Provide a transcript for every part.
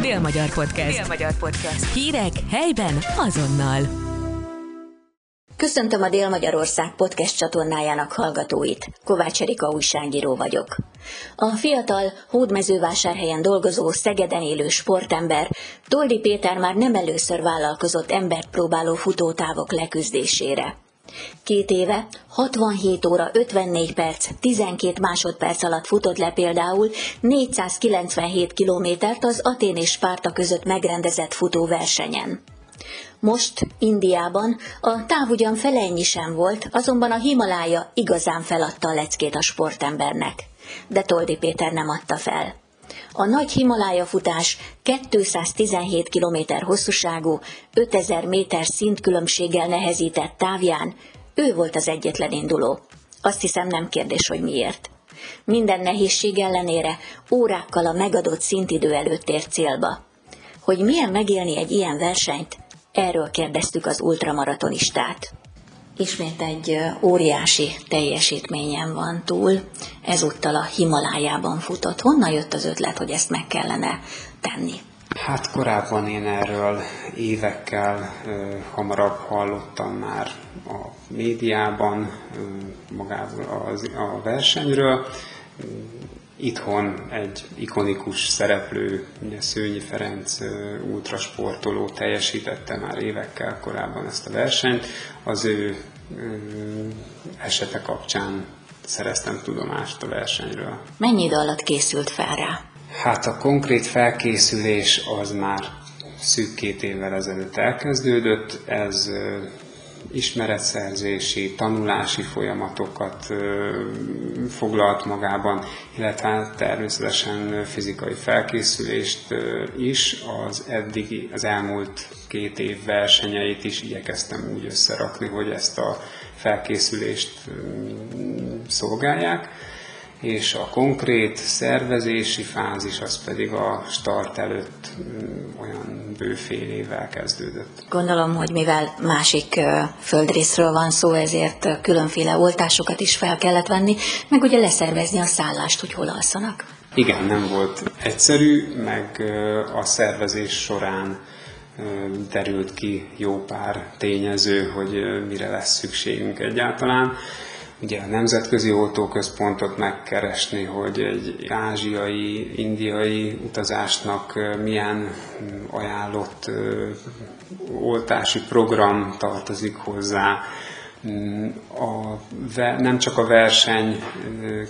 Dél-Magyar Podcast. Dél-Magyar Podcast. Hírek helyben azonnal. Köszöntöm a Dél-Magyarország podcast csatornájának hallgatóit. Kovács Erika újságíró vagyok. A fiatal, hódmezővásárhelyen dolgozó, Szegeden élő sportember Toldi Péter már nem először vállalkozott embert próbáló futótávok leküzdésére. Két éve 67 óra 54 perc, 12 másodperc alatt futott le például 497 kilométert az Atén és Spárta között megrendezett futóversenyen. Most Indiában a táv ugyan fele ennyi sem volt, azonban a Himalája igazán feladta a leckét a sportembernek. De Toldi Péter nem adta fel. A nagy Himalája futás 217 km hosszúságú, 5000 méter szintkülönbséggel nehezített távján ő volt az egyetlen induló. Azt hiszem nem kérdés, hogy miért. Minden nehézség ellenére órákkal a megadott szintidő előtt ért célba. Hogy milyen megélni egy ilyen versenyt, erről kérdeztük az ultramaratonistát. Ismét egy óriási teljesítményen van túl, ezúttal a Himalájában futott. Honnan jött az ötlet, hogy ezt meg kellene tenni? Hát korábban én erről évekkel ö, hamarabb hallottam már a médiában, ö, magából az, a versenyről. Itthon egy ikonikus szereplő, ugye Szőnyi Ferenc ultrasportoló teljesítette már évekkel korábban ezt a versenyt. Az ő esete kapcsán szereztem tudomást a versenyről. Mennyi idő alatt készült fel rá? Hát a konkrét felkészülés az már szűk két évvel ezelőtt elkezdődött. Ez ismeretszerzési, tanulási folyamatokat foglalt magában, illetve természetesen fizikai felkészülést is. Az eddigi, az elmúlt két év versenyeit is igyekeztem úgy összerakni, hogy ezt a felkészülést szolgálják és a konkrét szervezési fázis az pedig a start előtt mm, olyan bő fél évvel kezdődött. Gondolom, hogy mivel másik földrészről van szó, ezért különféle oltásokat is fel kellett venni, meg ugye leszervezni a szállást, hogy hol alszanak. Igen, nem volt egyszerű, meg a szervezés során derült ki jó pár tényező, hogy mire lesz szükségünk egyáltalán ugye a nemzetközi oltóközpontot megkeresni, hogy egy ázsiai, indiai utazásnak milyen ajánlott oltási program tartozik hozzá, a, nem csak a verseny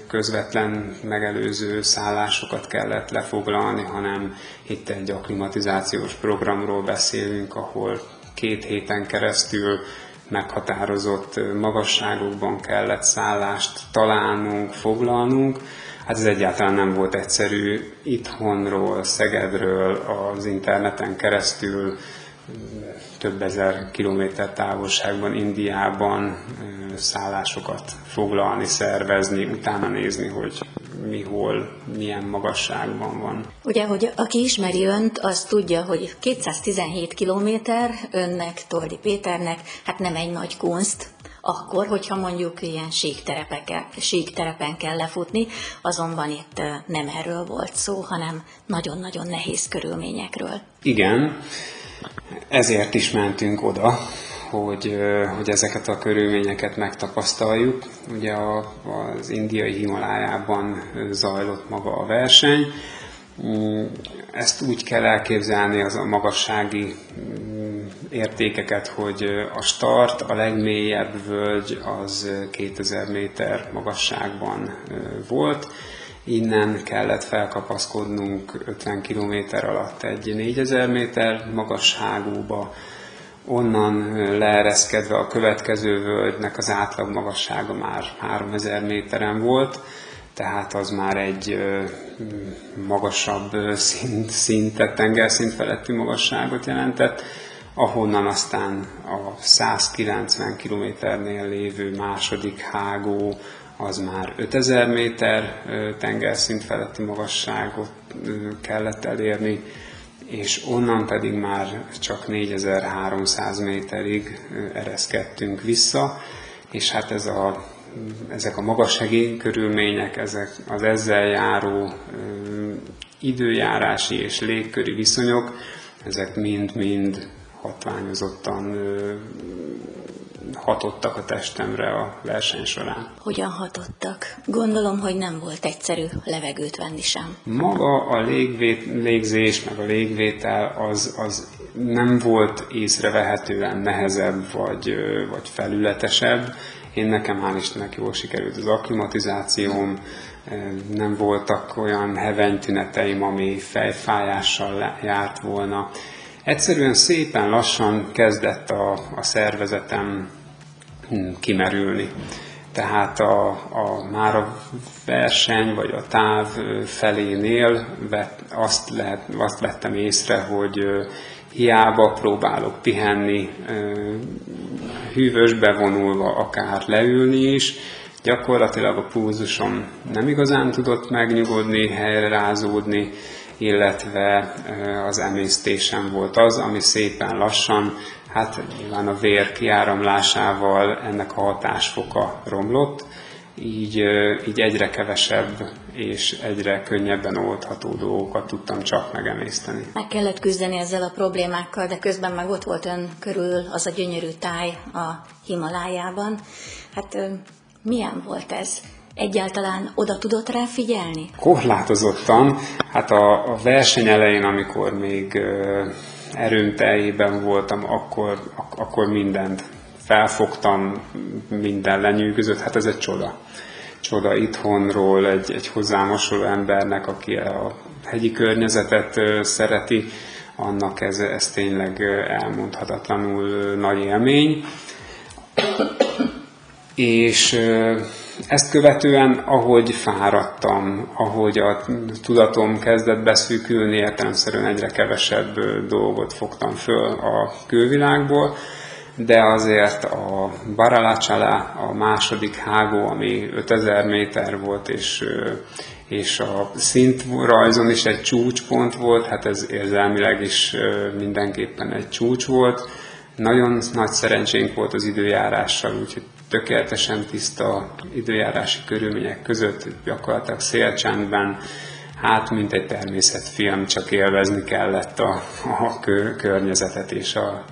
közvetlen megelőző szállásokat kellett lefoglalni, hanem itt egy akklimatizációs programról beszélünk, ahol két héten keresztül meghatározott magasságokban kellett szállást találnunk, foglalnunk. Hát ez egyáltalán nem volt egyszerű itthonról, Szegedről, az interneten keresztül több ezer kilométer távolságban, Indiában szállásokat foglalni, szervezni, utána nézni, hogy mi hol, milyen magasságban van. Ugye, hogy aki ismeri önt, az tudja, hogy 217 kilométer önnek, Toldi Péternek, hát nem egy nagy kunst, akkor, hogyha mondjuk ilyen síkterepen kell lefutni, azonban itt nem erről volt szó, hanem nagyon-nagyon nehéz körülményekről. Igen, ezért is mentünk oda, hogy, hogy ezeket a körülményeket megtapasztaljuk. Ugye a, az indiai Himalájában zajlott maga a verseny. Mm, ezt úgy kell elképzelni az a magassági mm, értékeket, hogy a start, a legmélyebb völgy az 2000 méter magasságban volt. Innen kellett felkapaszkodnunk 50 km alatt egy 4000 méter magasságúba, onnan leereszkedve a következő völgynek az átlag magassága már 3000 méteren volt, tehát az már egy magasabb szint, szintet, tengerszint feletti magasságot jelentett, ahonnan aztán a 190 kilométernél lévő második hágó az már 5000 méter tengerszint feletti magasságot kellett elérni, és onnan pedig már csak 4300 méterig ereszkedtünk vissza, és hát ez a, ezek a magassági körülmények, ezek az ezzel járó időjárási és légköri viszonyok, ezek mind-mind hatványozottan hatottak a testemre a verseny során. Hogyan hatottak? Gondolom, hogy nem volt egyszerű levegőt venni sem. Maga a légvét, légzés, meg a légvétel az, az nem volt észrevehetően nehezebb vagy, vagy felületesebb. Én nekem hál' Istennek jól sikerült az akklimatizációm, nem voltak olyan hevenytüneteim, ami fejfájással járt volna. Egyszerűen szépen lassan kezdett a, a szervezetem kimerülni. Tehát a, a, már a verseny vagy a táv felénél vett, azt, lehet, azt vettem észre, hogy hiába próbálok pihenni, hűvösbe vonulva akár leülni is, gyakorlatilag a pulzusom nem igazán tudott megnyugodni, helyreázódni, illetve az emésztésem volt az, ami szépen lassan, hát nyilván a vér kiáramlásával ennek a hatásfoka romlott, így, így egyre kevesebb és egyre könnyebben oldható dolgokat tudtam csak megemészteni. Meg kellett küzdeni ezzel a problémákkal, de közben meg ott volt ön körül az a gyönyörű táj a Himalájában. Hát milyen volt ez? Egyáltalán oda tudott rá figyelni? Korlátozottan. Hát a, a verseny elején, amikor még erőm voltam, akkor, ak- akkor mindent felfogtam, minden lenyűgözött, hát ez egy csoda. Csoda itthonról, egy, egy hozzám embernek, aki a hegyi környezetet szereti, annak ez, ez tényleg elmondhatatlanul nagy élmény. És ezt követően, ahogy fáradtam, ahogy a tudatom kezdett beszűkülni, értelemszerűen egyre kevesebb dolgot fogtam föl a külvilágból, de azért a Baralacsala, a második hágó, ami 5000 méter volt, és, és a szintrajzon is egy csúcspont volt, hát ez érzelmileg is mindenképpen egy csúcs volt. Nagyon nagy szerencsénk volt az időjárással, úgyhogy tökéletesen tiszta időjárási körülmények között, gyakorlatilag szélcsendben, hát mint egy természetfilm, csak élvezni kellett a, a környezetet és a,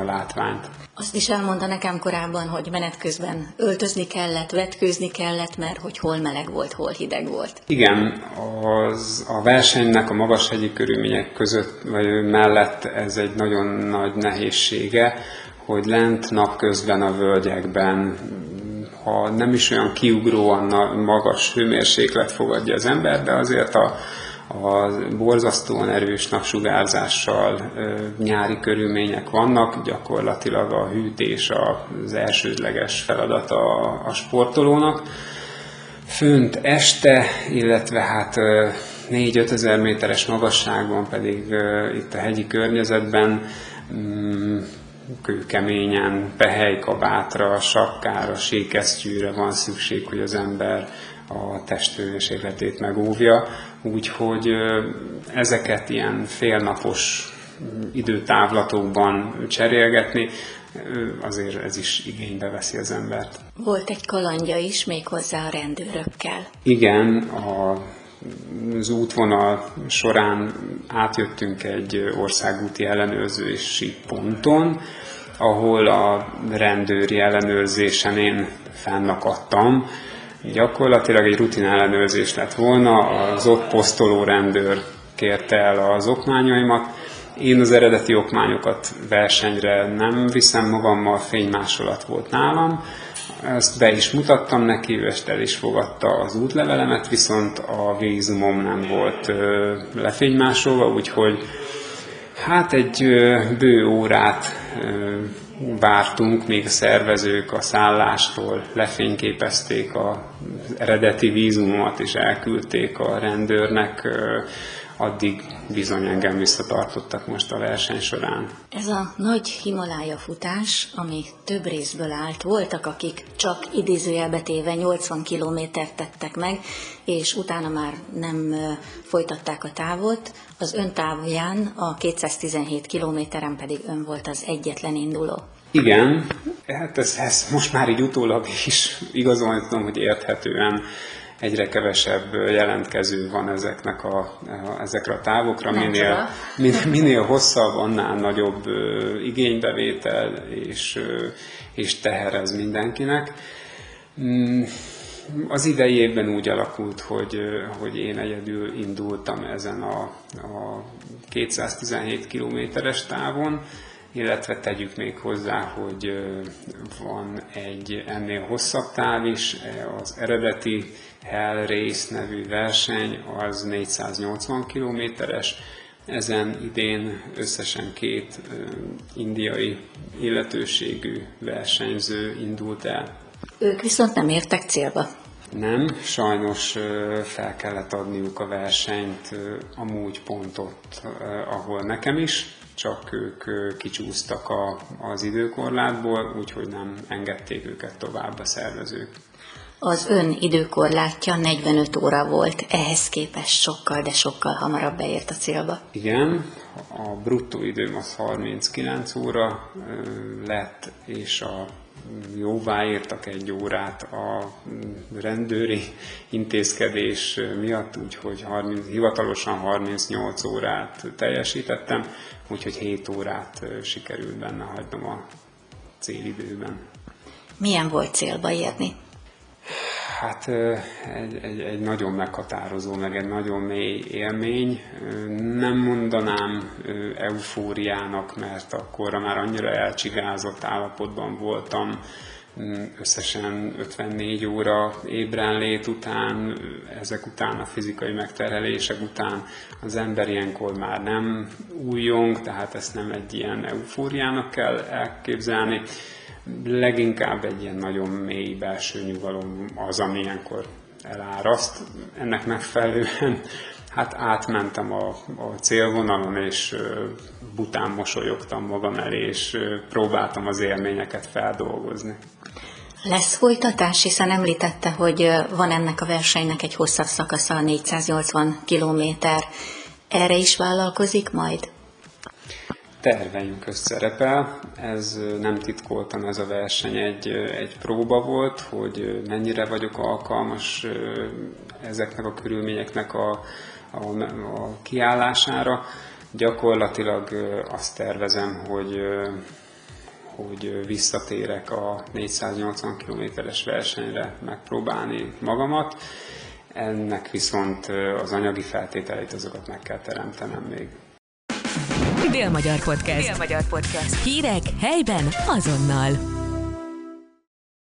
a látványt. Azt is elmondta nekem korábban, hogy menet közben öltözni kellett, vetkőzni kellett, mert hogy hol meleg volt, hol hideg volt. Igen, az, a versenynek a magas hegyi körülmények között vagy mellett ez egy nagyon nagy nehézsége, hogy lent napközben a völgyekben, ha nem is olyan kiugróan magas hőmérséklet fogadja az ember, de azért a, a borzasztóan erős napsugárzással nyári körülmények vannak, gyakorlatilag a hűtés az elsődleges feladata a, sportolónak. Fönt este, illetve hát 4-5 ezer méteres magasságban pedig itt a hegyi környezetben mm, kőkeményen, pehelykabátra, sapkára, sékesztyűre van szükség, hogy az ember a testhőmérsékletét megóvja. Úgyhogy ezeket ilyen félnapos időtávlatokban cserélgetni, azért ez is igénybe veszi az embert. Volt egy kalandja is, méghozzá a rendőrökkel. Igen, a az útvonal során átjöttünk egy országúti ellenőrzési ponton, ahol a rendőri ellenőrzésen én fennakadtam. Gyakorlatilag egy rutin ellenőrzés lett volna, az ott posztoló rendőr kérte el az okmányaimat, én az eredeti okmányokat versenyre nem viszem magammal, fénymásolat volt nálam, ezt be is mutattam neki, ő el is fogadta az útlevelemet, viszont a vízumom nem volt lefénymásolva, úgyhogy hát egy bő órát vártunk, még a szervezők a szállástól lefényképezték az eredeti vízumomat, és elküldték a rendőrnek addig bizony engem visszatartottak most a verseny során. Ez a nagy Himalája futás, ami több részből állt, voltak, akik csak idézőjelbe téve 80 kilométert tettek meg, és utána már nem folytatták a távot. Az ön távján, a 217 kilométeren pedig ön volt az egyetlen induló. Igen, hát ez, ez most már így utólag is igazolni tudom, hogy érthetően egyre kevesebb jelentkező van ezeknek a, ezekre a távokra. Minél, minél, minél hosszabb, annál nagyobb igénybevétel és, és teher ez mindenkinek. Mm, az idei évben úgy alakult, hogy, hogy én egyedül indultam ezen a, a 217 kilométeres távon, illetve tegyük még hozzá, hogy van egy ennél hosszabb táv is, az eredeti Hell Race nevű verseny, az 480 kilométeres, ezen idén összesen két indiai illetőségű versenyző indult el. Ők viszont nem értek célba. Nem, sajnos fel kellett adniuk a versenyt amúgy pont ott, ahol nekem is, csak ők kicsúsztak a, az időkorlátból, úgyhogy nem engedték őket tovább a szervezők. Az ön időkorlátja 45 óra volt, ehhez képest sokkal, de sokkal hamarabb beért a célba. Igen, a bruttó időm az 39 óra lett, és a jóváírtak egy órát a rendőri intézkedés miatt, úgyhogy 30, hivatalosan 38 órát teljesítettem, úgyhogy 7 órát sikerült benne hagynom a célidőben. Milyen volt célba érni? Hát egy, egy, egy nagyon meghatározó, meg egy nagyon mély élmény. Nem mondanám eufóriának, mert akkor már annyira elcsigázott állapotban voltam, összesen 54 óra ébrenlét után, ezek után a fizikai megterhelések után az ember ilyenkor már nem újjong, tehát ezt nem egy ilyen eufóriának kell elképzelni leginkább egy ilyen nagyon mély belső nyugalom az, ami ilyenkor eláraszt. Ennek megfelelően hát átmentem a, a célvonalon, és bután mosolyogtam magam elé, és próbáltam az élményeket feldolgozni. Lesz folytatás, hiszen említette, hogy van ennek a versenynek egy hosszabb szakasza, 480 kilométer. Erre is vállalkozik majd? Terveink közt szerepel. Ez nem titkoltan ez a verseny egy, egy próba volt, hogy mennyire vagyok alkalmas ezeknek a körülményeknek a, a, a kiállására. Gyakorlatilag azt tervezem, hogy hogy visszatérek a 480 kilométeres versenyre megpróbálni magamat. Ennek viszont az anyagi feltételeit azokat meg kell teremtenem még. Dél-Magyar Podcast. Dél-Magyar Podcast. Hírek helyben azonnal.